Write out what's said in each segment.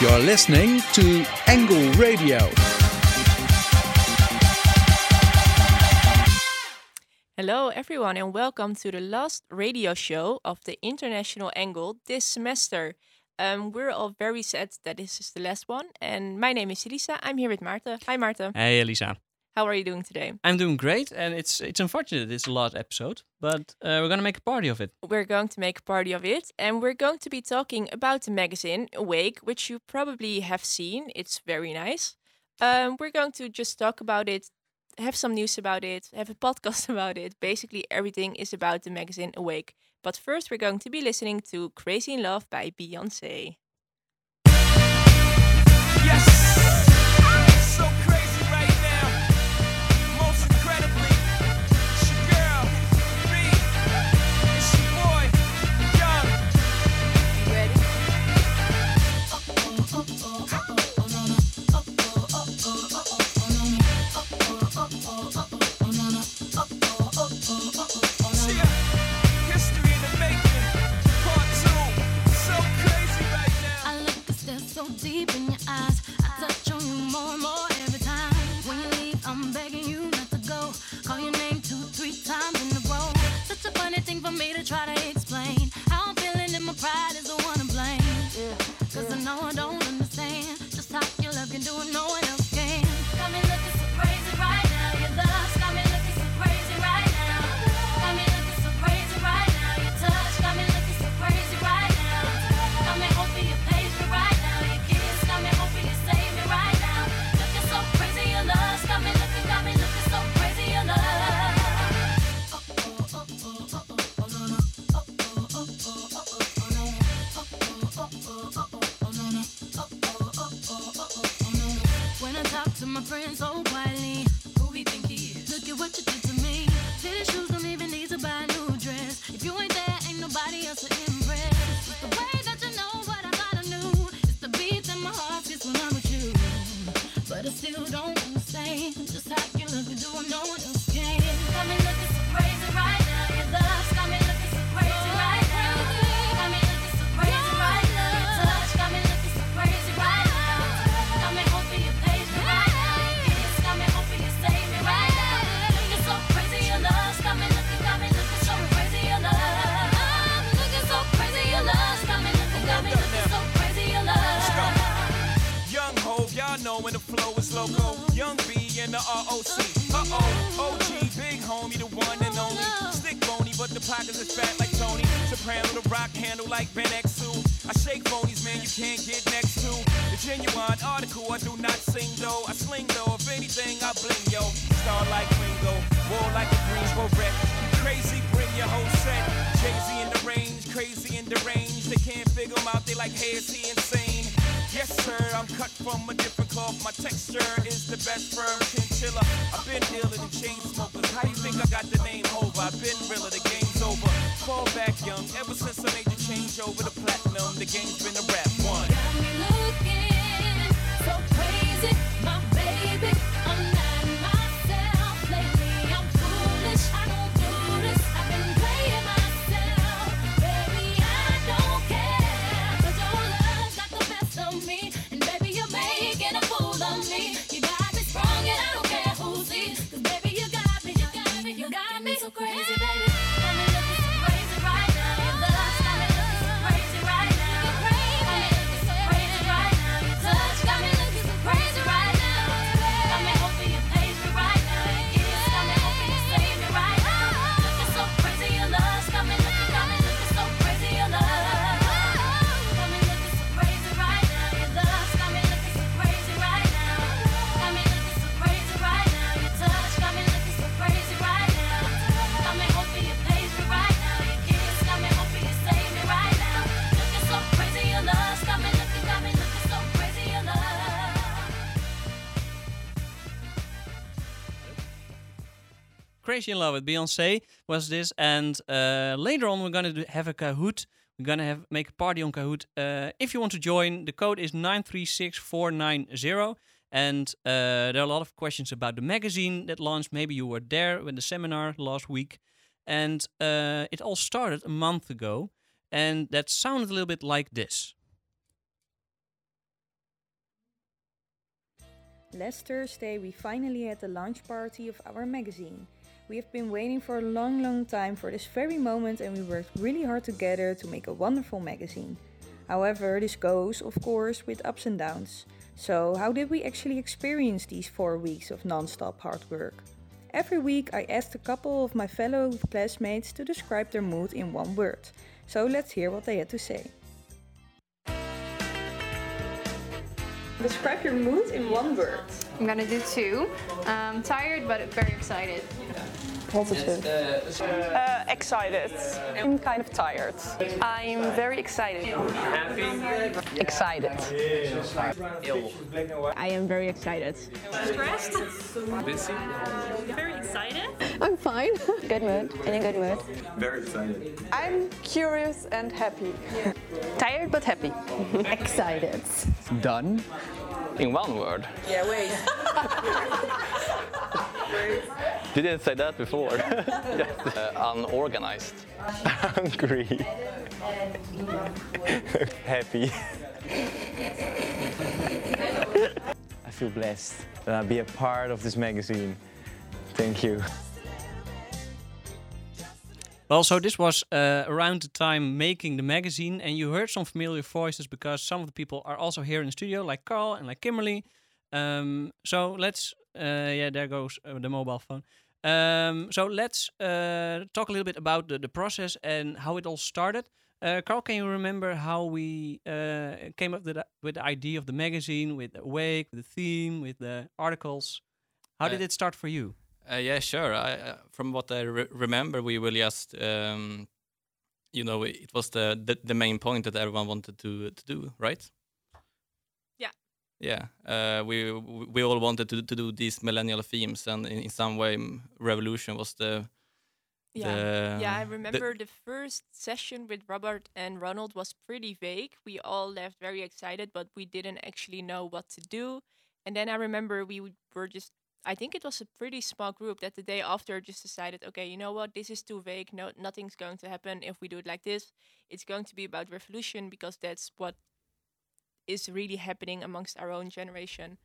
You're listening to Angle Radio. Hello, everyone, and welcome to the last radio show of the International Angle this semester. Um, we're all very sad that this is the last one, and my name is Elisa. I'm here with Maarten. Hi, Maarten. Hey, Elisa. How are you doing today? I'm doing great, and it's it's unfortunate it's a last episode, but uh, we're gonna make a party of it. We're going to make a party of it, and we're going to be talking about the magazine Awake, which you probably have seen. It's very nice. Um, we're going to just talk about it, have some news about it, have a podcast about it. Basically, everything is about the magazine Awake. But first, we're going to be listening to Crazy in Love by Beyonce. Handle like Ben X2. I shake phonies, man, you can't get next to. The genuine article, I do not sing though. I sling though, if anything, I bling yo. Star like Ringo, war like a Greensboro wreck. Crazy, bring your whole set. Jay-Z in the range, crazy in the range. They can't figure him out, they like, hey, is he insane? Yes, sir, I'm cut from a different cloth. My texture is the best firm chinchilla. I've been dealing in chain smokers. How you think I got the name over? I've been realer, the game's over. Fall back young, ever since I made the change over to platinum, the game's been a rap one. Got me looking so crazy, my Crazy in Love with Beyonce was this, and uh, later on we're gonna have a Kahoot. We're gonna have make a party on Kahoot. Uh, if you want to join, the code is nine three six four nine zero. And uh, there are a lot of questions about the magazine that launched. Maybe you were there with the seminar last week. And uh, it all started a month ago. And that sounded a little bit like this. Last Thursday, we finally had the launch party of our magazine. We have been waiting for a long, long time for this very moment and we worked really hard together to make a wonderful magazine. However, this goes, of course, with ups and downs. So, how did we actually experience these four weeks of non stop hard work? Every week, I asked a couple of my fellow classmates to describe their mood in one word. So, let's hear what they had to say. Describe your mood in one word. I'm gonna do two. Um, tired but very excited. Positive. Uh, excited. I'm kind of tired. I'm very excited. Happy. Excited. I am very excited. I'm fine. Good mood. In a good mood. Very excited. I'm curious and happy. Tired but happy. Excited. Done. In one word. Yeah, wait. You didn't say that before. Yes. Uh, unorganized. Hungry. Happy. I feel blessed that I'll be a part of this magazine. Thank you. Well, so this was uh, around the time making the magazine, and you heard some familiar voices because some of the people are also here in the studio, like Carl and like Kimberly. Um, so let's, uh, yeah, there goes uh, the mobile phone. Um, so let's uh, talk a little bit about the, the process and how it all started. Uh, Carl, can you remember how we uh, came up with the, with the idea of the magazine, with the wake, with the theme, with the articles? How did Uh, it start for you? Uh, yeah, sure. I, uh, from what I re- remember, we will just, um, you know, it was the, the the main point that everyone wanted to to do, right? Yeah. Uh, we we all wanted to to do these millennial themes, and in, in some way, revolution was the Yeah. the yeah, I remember the first session with Robert and Ronald was pretty vague. We all left very excited, but we didn't actually know what to do. And then I remember we were just I think it was a pretty small group that the day after just decided, okay, you know what, this is too vague. No nothing's going to happen if we do it like this. It's going to be about revolution because that's what is really happening amongst our own generation.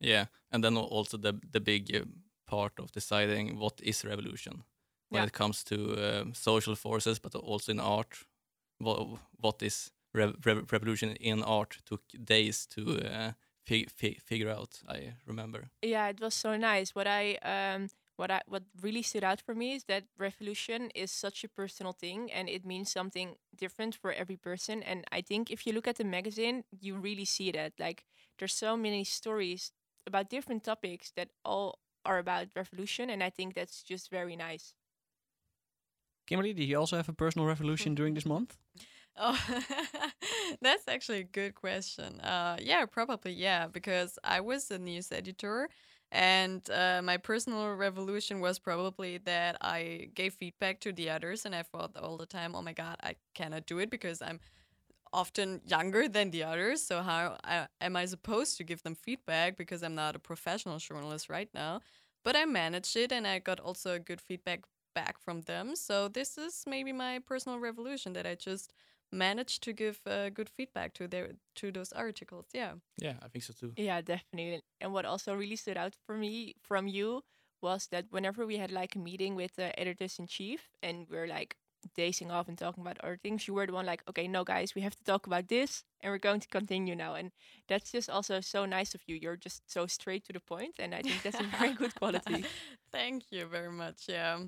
Yeah, and then also the the big uh, part of deciding what is revolution when Yeah. it comes to um, social forces, but also in art. What what is rev- rev- revolution in art took days to uh, fi- fi- figure out. I remember. yeah it was so nice what i um what i what really stood out for me is that revolution is such a personal thing and it means something different for every person and i think if you look at the magazine you really see that like there's so many stories about different topics that all are about revolution and i think that's just very nice Kimberly, did you also have a personal revolution during this month? Oh, that's actually a good question. Uh, yeah, probably yeah, because I was a news editor, and uh, my personal revolution was probably that I gave feedback to the others, and I thought all the time, oh my god, I cannot do it because I'm often younger than the others. So how I, am I supposed to give them feedback because I'm not a professional journalist right now? But I managed it, and I got also good feedback back from them. So this is maybe my personal revolution that I just managed to give uh, good feedback to their to those articles. Yeah. Yeah, I think so too. yeah definitely and what also really stood out for me from you was that whenever we had like a meeting with the editors in chief and we're like dazing off and talking about other things you were the one like okay no guys we have to talk about this and we're going to continue now and that's just also so nice of you you're just so straight to the point and i think that's a very good quality Thank you very much. Yeah.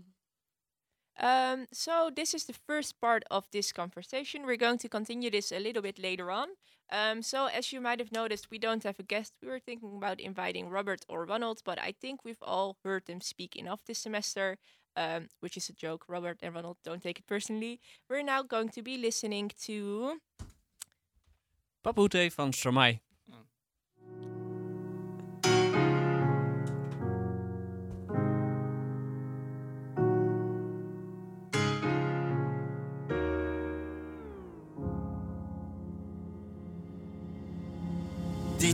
Um, so this is the first part of this conversation. We're going to continue this a little bit later on. Um, so as you might have noticed, we don't have a guest. We were thinking about inviting Robert or Ronald, but I think we've all heard them speak enough this semester, um, which is a joke. Robert and Ronald, don't take it personally. We're now going to be listening to Papaoutai van Stromae.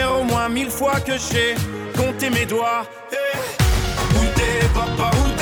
au moins mille fois que j'ai compté mes doigts. Eh, Où papa, où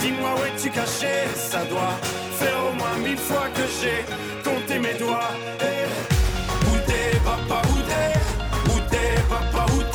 dis-moi où es-tu caché? Ça doit faire au moins mille fois que j'ai compté mes doigts. Eh, où t'es où t'es?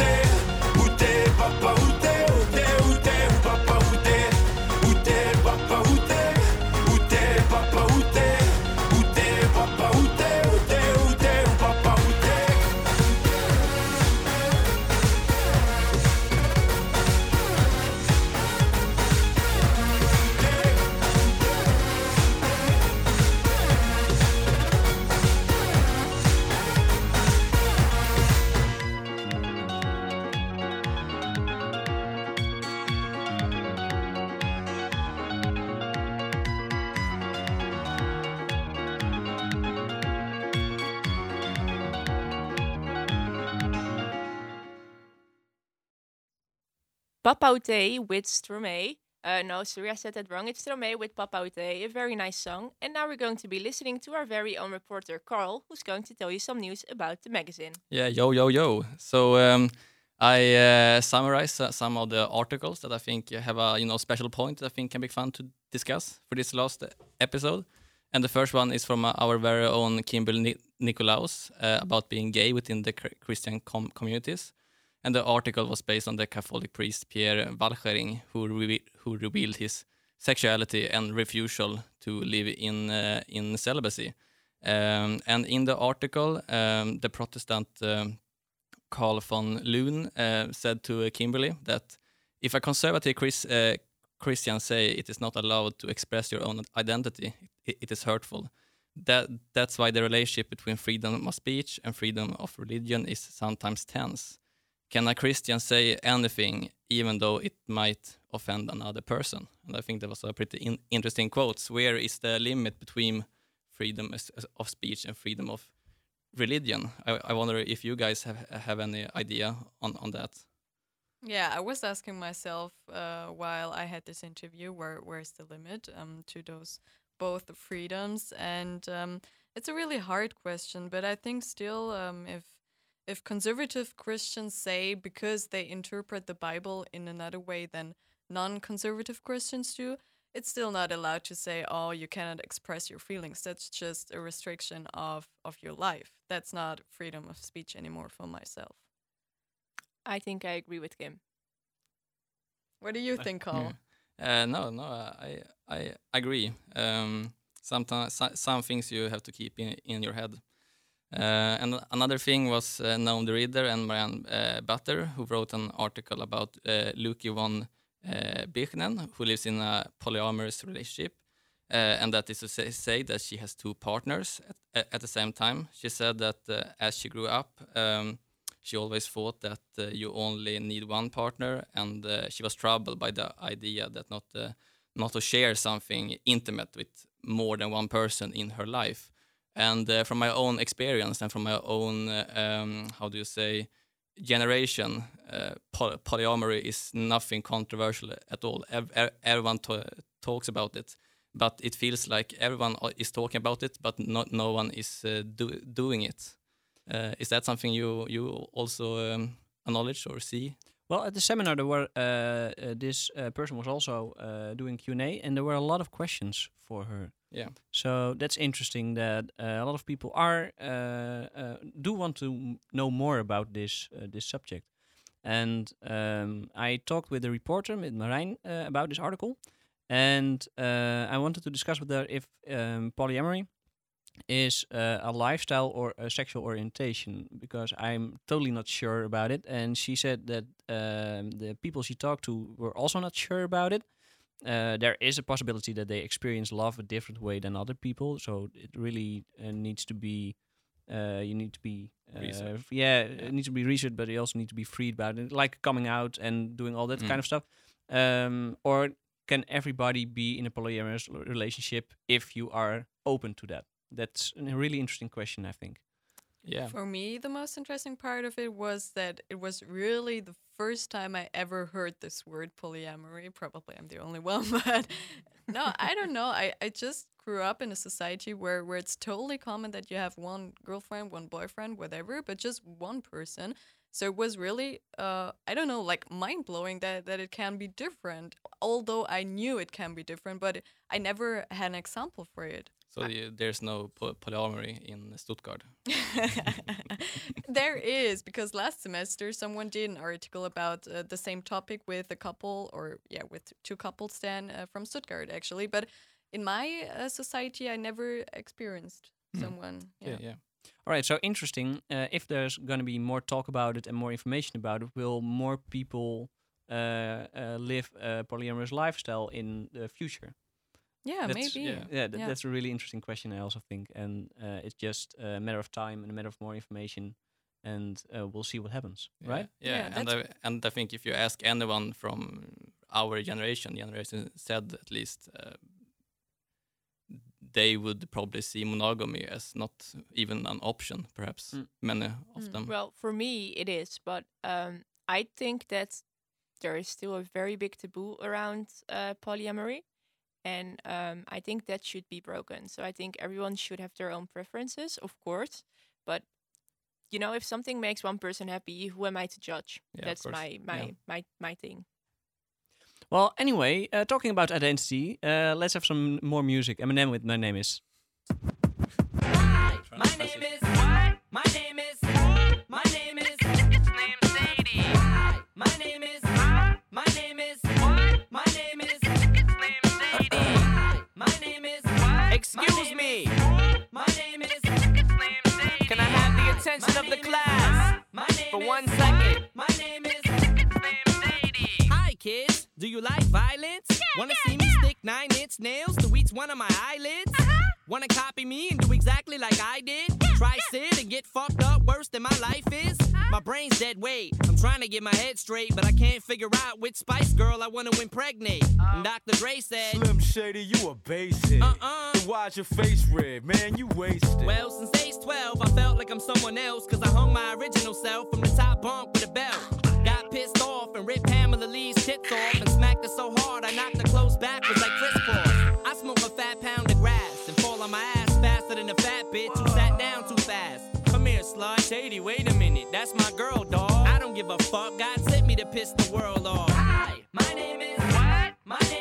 Papaoutai with Stromae. Uh, no, sorry, I said that wrong. It's Stromae with Papaoutai, a very nice song. And now we're going to be listening to our very own reporter, Carl, who's going to tell you some news about the magazine. Yeah, yo, yo, yo. So um, I uh, summarized uh, some of the articles that I think have a you know special point that I think can be fun to discuss for this last episode. And the first one is from uh, our very own Kimberly Ni- Nicolaus uh, about being gay within the Chr- Christian com- communities. And the article was based on the Catholic priest Pierre Valkering, who, re- who revealed his sexuality and refusal to live in uh, in celibacy. Um, and in the article, um, the Protestant um, von Loon uh, said to Kimberly that if a conservative Chris, uh, Christian say it is not allowed to express your own identity, it, it is hurtful. That that's why the relationship between freedom of speech and freedom of religion is sometimes tense. Can a Christian say anything even though it might offend another person? And I think that was a pretty in- interesting quote. Where is the limit between freedom of speech and freedom of religion? I, I wonder if you guys have have any idea on on that. Yeah, I was asking myself uh, while I had this interview, where where's the limit um, to those both freedoms, and um, it's a really hard question. But I think still, um, if if conservative Christians say because they interpret the Bible in another way than non-conservative Christians do, it's still not allowed to say, "Oh, you cannot express your feelings." That's just a restriction of of your life. That's not freedom of speech anymore for myself. I think I agree with Kim. What do you think, Carl? Uh, no, no, I I agree. Um, sometimes some things you have to keep in in your head. Uh, and another thing was uh, Noam the Reader and Marianne uh, Butter, who wrote an article about uh, Luki von uh, Bichnen, who lives in a polyamorous relationship, uh, and that is to say, say that she has two partners at, at the same time. She said that uh, as she grew up, um, she always thought that uh, you only need one partner, and uh, she was troubled by the idea that not uh, not to share something intimate with more than one person in her life. And uh, from my own experience and from my own, um, how do you say, generation, uh, poly- polyamory is nothing controversial at all. Ev- ev- everyone talks about it, but it feels like everyone is talking about it, but not no one is uh, do- doing it. Uh, is that something you you also um, acknowledge or see? Well, at the seminar, there were uh, uh, this uh, person was also doing Q and A, and there were a lot of questions for her. Yeah. So that's interesting that uh, a lot of people are uh, uh, do want to know more about this uh, this subject. And um, I talked with the reporter, with Marijn, uh, about this article, and uh, I wanted to discuss with her if um, polyamory is uh, a lifestyle or a sexual orientation because I'm totally not sure about it. And she said that um, the people she talked to were also not sure about it. Uh, there is a possibility that they experience love a different way than other people, so it really uh, needs to be. Uh, you need to be, uh, Research. yeah, it needs to be researched, but you also need to be freed about it, like coming out and doing all that Mm. kind of stuff. Um, or can everybody be in a polyamorous relationship if you are open to that? That's a really interesting question, I think. Yeah. For me, the most interesting part of it was that it was really the first time I ever heard this word polyamory. Probably I'm the only one, but no, I don't know. I, I just grew up in a society where, where it's totally common that you have one girlfriend, one boyfriend, whatever, but just one person. So it was really, uh, I don't know, like mind blowing that, that it can be different. Although I knew it can be different, but I never had an example for it. So you, there's no po- polyamory in Stuttgart. there is because last semester someone did an article about uh, the same topic with a couple or yeah with two couples then uh, from stuttgart actually but in my uh, society i never experienced Hmm. someone yeah. yeah. All right, so interesting. Uh, if there's going to be more talk about it and more information about it, will more people uh, uh, live a polyamorous lifestyle in the future? Yeah, That's- maybe. Yeah, yeah, that, Yeah. that's a really interesting question. I also think, and uh, it's just a matter of time and a matter of more information, and uh, we'll see what happens. Yeah, Right? Yeah, and I, and I think if you ask anyone from our generation, the generation said at least, uh, they would probably see monogamy as not even an option. Perhaps Mm. many of Mm. them. Well, for me, it is, but um, I think that there is still a very big taboo around uh, polyamory, and um, I think that should be broken. So I think everyone should have their own preferences, of course, but you know, if something makes one person happy, who am I to judge? Yeah, That's my my Yeah. my my thing. Well, anyway, uh, talking about identity, uh, let's have some more music. Eminem with My Name Is. Hi, My name is My name is it's named Sadie. Can I have the attention of the class for one second? My name is it's named Sadie. Hi kids, do you like violence? Wanna see me stick nine inch nails to each one of my eyelids? Wanna copy me and do exactly like I did? Try sit and get fucked up worse than my life is? My brain's dead weight. I'm trying to get my head straight, but I can't figure out which Spice Girl I wanna impregnate. Oh. And Dr. Dre said, Slim Shady, you a basic. Uh-uh. Then why's your face red? Man, you wasted. Well, since age 12, I felt like I'm someone else, cause I hung my original self from the top bunk with a belt. Got pissed off and ripped Pamela Lee's tits off and smacked her so hard I knocked her clothes backwards like Kris Kross. I smoke a fat pound faster than a fat bitch who sat down too fast. Come here, slut. Shady, wait a minute. That's my girl, dog. I don't give a fuck. God sent me to piss the world off. Hi, my name is what? My name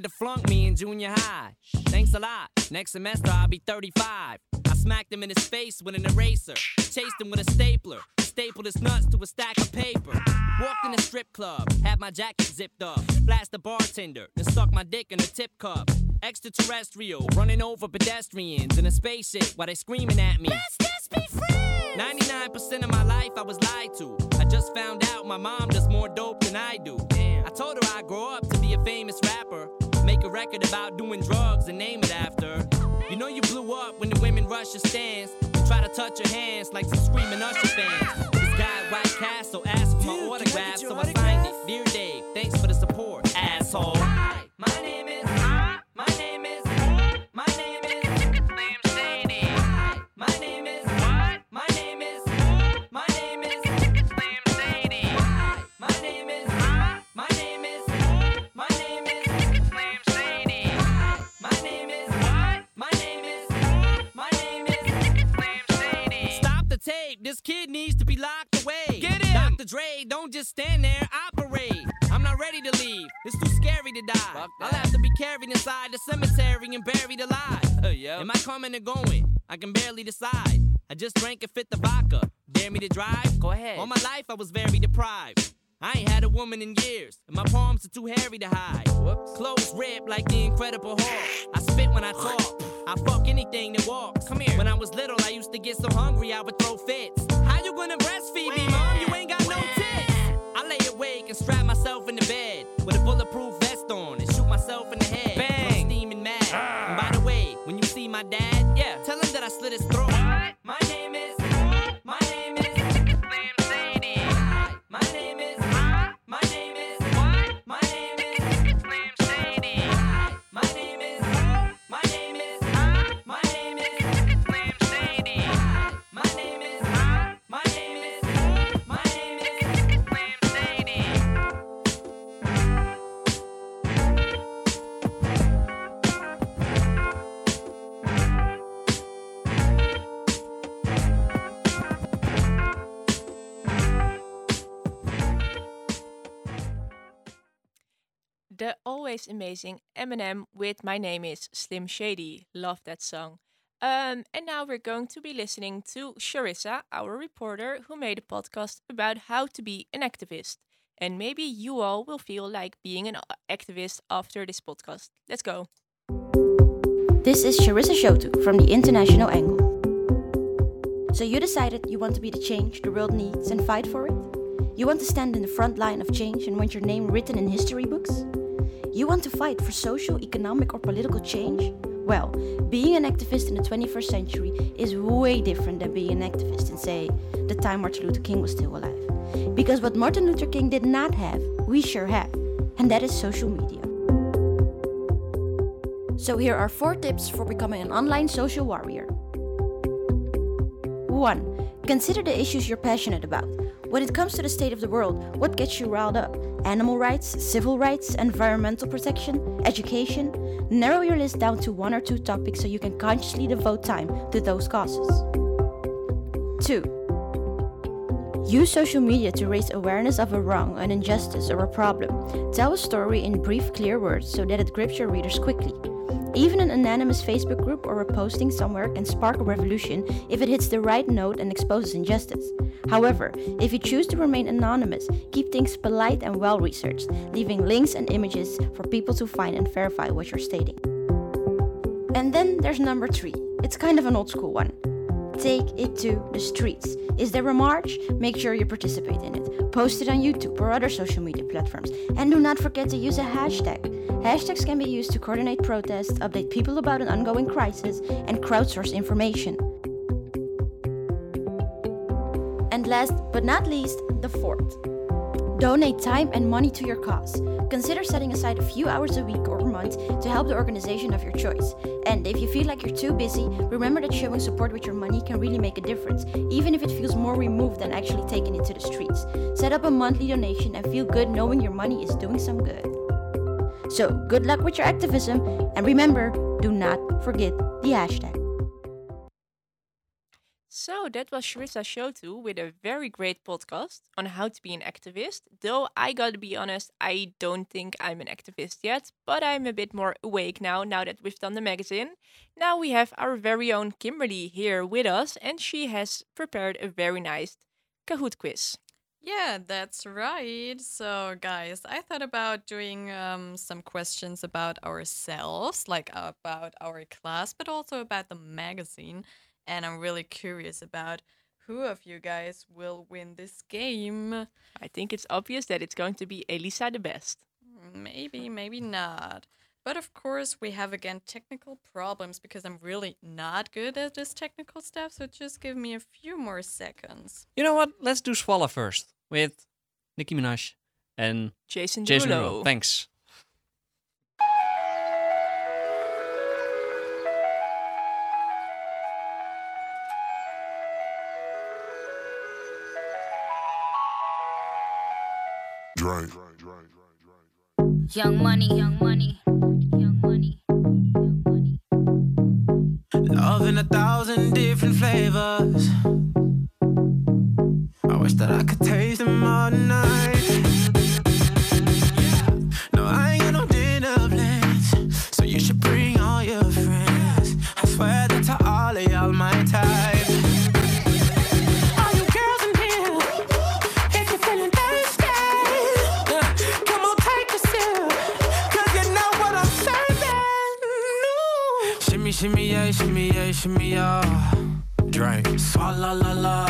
wanted to flunk me in junior high. Thanks a lot. Next semester I'll be 35. I smacked him in his face with an eraser. Chased him with a stapler. Stapled his nuts to a stack of paper. Walked in a strip club. Had my jacket zipped up. Flashed the bartender. Then stuck my dick in a tip cup. Extraterrestrial. Running over pedestrians in a spaceship while they screaming at me. Let's just be friends. 99% of my life I was lied to. I just found out my mom does more dope than I do. I told her I'd grow up to be a famous rapper. Record about doing drugs and name it after. You know you blew up when Usher stands and try to touch your hands like some screaming Usher fans. This guy White Castle asked for my coming or going? I can barely decide. I just drank and fit the vodka. Dare me to drive? Go ahead. All my life I was very deprived. I ain't had a woman in years, and my palms are too hairy to hide. Whoops. Clothes ripped like the Incredible Hulk. I spit when I talk. I fuck anything that walks. Come here. When I was little, I used to get so hungry I would throw fits. How you gonna breastfeed me, mom? Amazing Eminem with My Name is Slim Shady. Love that song. Um, and now we're going to be listening to Sharissa, our reporter, who made a podcast about how to be an activist. And maybe you all will feel like being an activist after this podcast. Let's go. This is Sharissa Shotu from the International Angle. So you decided you want to be the change the world needs and fight for it? You want to stand in the front line of change and want your name written in history books? You want to fight for social, economic, or political change? Well, being an activist in the 21st century is way different than being an activist in, say, the time Martin Luther King was still alive. Because what Martin Luther King did not have, we sure have, and that is social media. So here are four tips for becoming an online social warrior. 1. Consider the issues you're passionate about. When it comes to the state of the world, what gets you riled up? Animal rights, civil rights, environmental protection, education? Narrow your list down to one or two topics so you can consciously devote time to those causes. 2. Use social media to raise awareness of a wrong, an injustice, or a problem. Tell a story in brief, clear words so that it grips your readers quickly. Even an anonymous Facebook group or a posting somewhere can spark a revolution if it hits the right note and exposes injustice. However, if you choose to remain anonymous, keep things polite and well researched, leaving links and images for people to find and verify what you're stating. And then there's number three. It's kind of an old school one. Take it to the streets. Is there a march? Make sure you participate in it. Post it on YouTube or other social media platforms. And do not forget to use a hashtag. Hashtags can be used to coordinate protests, update people about an ongoing crisis, and crowdsource information. And last but not least, the fourth. Donate time and money to your cause. Consider setting aside a few hours a week or month to help the organization of your choice. And if you feel like you're too busy, remember that showing support with your money can really make a difference, even if it feels more removed than actually taking it to the streets. Set up a monthly donation and feel good knowing your money is doing some good. So, good luck with your activism, and remember, do not forget the hashtag. So that was Sharissa Shotu with a very great podcast on how to be an activist. Though I gotta be honest, I don't think I'm an activist yet, but I'm a bit more awake now, now that we've done the magazine. Now we have our very own Kimberly here with us, and she has prepared a very nice Kahoot quiz. Yeah, that's right. So, guys, I thought about doing um, some questions about ourselves, like about our class, but also about the magazine. And I'm really curious about who of you guys will win this game. I think it's obvious that it's going to be Elisa the best. Maybe, maybe not. But of course, we have again technical problems because I'm really not good at this technical stuff. So just give me a few more seconds. You know what? Let's do Swalla first with Nicki Minaj and Jason Jason Derulo. Derulo. Thanks. Drake. Young money, young money, young money. Young money. Love in a thousand different flavors. I wish that I could taste them all night. Shimmy, yeah. Drink, swalla la la.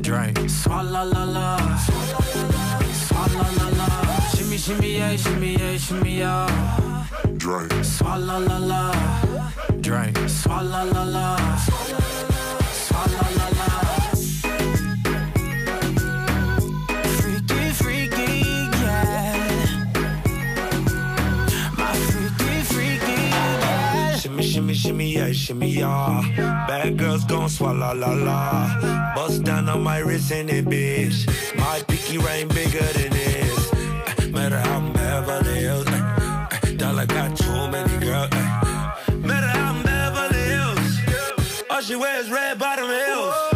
Drink, swalla la la. Swalla la la. Shimmy, shimmy, yeah, shimmy, yeah, shimmy, yeah. Drink, swalla la la. Drink, swalla la la. Swalla la la. Yeah, shimmy, yeah. Bad girls gon' swallow la la. Bust down on my wrist in it, bitch. My pinky ring bigger than this. Eh, Matter how I'm Beverly Hills. eh, Dollar got too many girls. eh. Matter how I'm Beverly Hills. All she wears red bottom heels.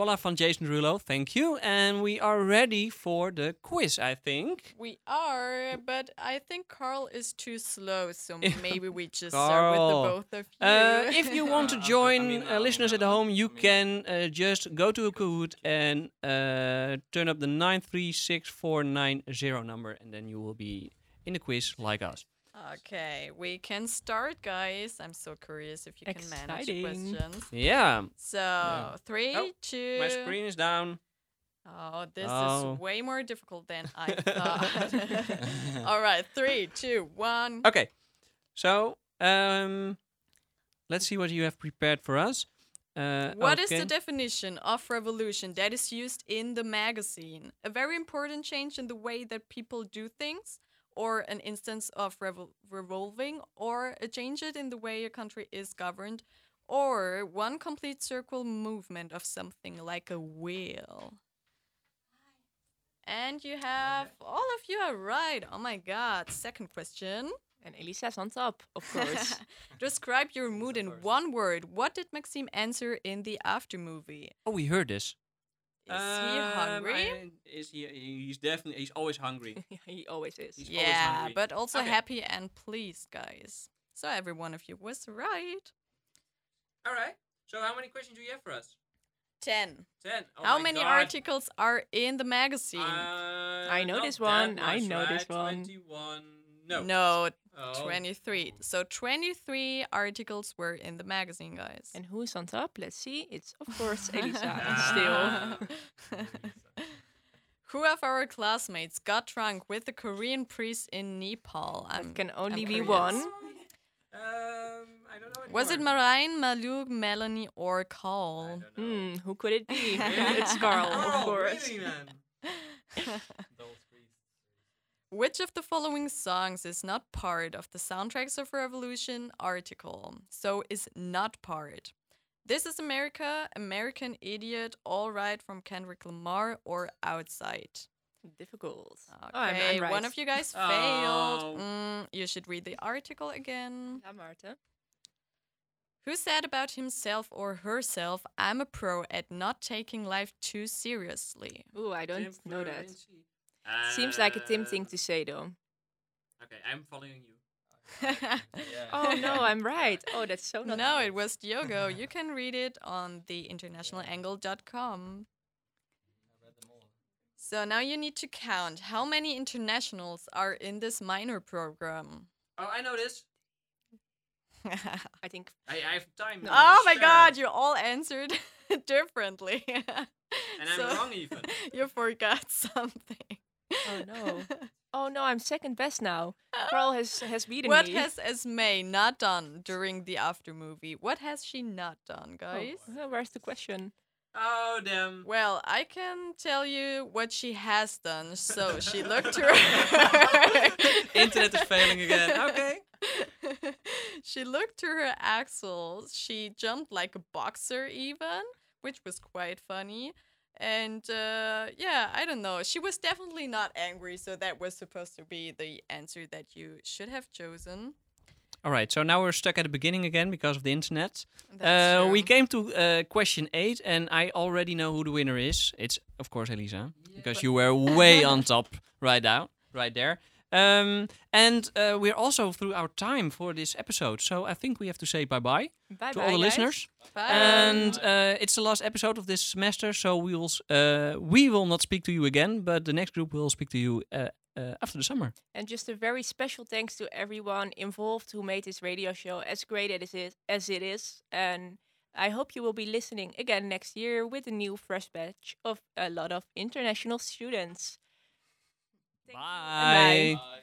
Swalla van Jason Derulo, thank you. And we are ready for the quiz, I think. We are, but I think Carl is too slow, so maybe we just start with the both of you. Uh, if you want to join uh, listeners at home, you can uh, just go to a Kahoot and uh, turn up the 9364990 number, and then you will be in the quiz like us. Okay, we can start, guys. I'm so curious if you can manage the Exciting. questions. Yeah. So, three, Oh, two. My screen is down. Oh, this Oh. is way more difficult than I thought. All right, three, two, one. Okay. So, um, let's see what you have prepared for us. Uh, What is okay. the definition of revolution that is used in the magazine? A very important change in the way that people do things, or an instance of revol- revolving, or a change it in the way a country is governed, or one complete circle movement of something like a wheel. And you have all of you are right. Oh my god. Second question. And Elisa's on top, of course. Describe your mood in one word. What did Maxime answer in the after movie? Oh, we heard this. Is he hungry? Um, is he? He's definitely. He's always hungry. he always is. He's always yeah, hungry. but also Okay. happy and pleased, guys. So every one of you was right. All right. So how many questions do you have for us? Ten. Ten. Oh How many God. articles are in the magazine? Uh, I know this that one, I much, know this one. 21. No. No, Oh. 23. So 23 articles were in the magazine, guys. And who's on top? Let's see. It's, of course, Elisa. Still. Who of our classmates got drunk with the Korean priest in Nepal? I'm, can only I'm be curious. one. Um, I don't know. Was it anymore. Marijn, Melanie, or Carl? Hmm, who could it be? it's Carl, of Oh, course. really, man? Which of the following songs is not part of the Soundtracks of Revolution article? So is not part. This is America, American Idiot, All Right from Kendrick Lamar, or Outside. Difficult. Okay, Oh, I'm- I'm one of you guys Oh. failed. Mm, you should read the article again. Ja, Maarten. Who said about himself or herself, I'm a pro at not taking life too seriously? Ooh, I don't Tim know that. Florenzi. Seems like a Tim Uh, thing to say, though. Okay, I'm following you. Oh no, I'm right. Oh, that's so not. no, it was Diogo. you can read it on the theinternationalangle.com. So now you need to count how many internationals are in this minor program. Oh, I know this. I think. I, I have time. now, oh my god, you all answered differently. And I'm wrong even. You forgot something. Oh no. Oh no, I'm second best now. Carl has has beaten what me. What has Esme not done during the after movie? What has she not done, oh, guys? Oh, where's the question? Oh damn. Well, I can tell you what she has done. So she looked to her Internet is failing again. Okay. she looked to her axles. She jumped like a boxer even, which was quite funny. And uh, yeah, I don't know. She was definitely not angry, so that was supposed to be the answer that you should have chosen. All right, so now we're stuck at the beginning again because of the internet. Uh, we came to uh, question eight, and I already know who the winner is. It's of course Elisa, because you were way on top right now, right there. Um, and uh, we're also through our time for this episode, so I think we have to say bye bye to all the guys. listeners. Bye. And uh, it's the last episode of this semester, so we will s- uh, we will not speak to you again, but the next group will speak to you uh, uh, after the summer. And just a very special thanks to everyone involved who made this radio show as great as it as it is. And I hope you will be listening again next year with a new fresh batch of a lot of international students. Bye. Bye.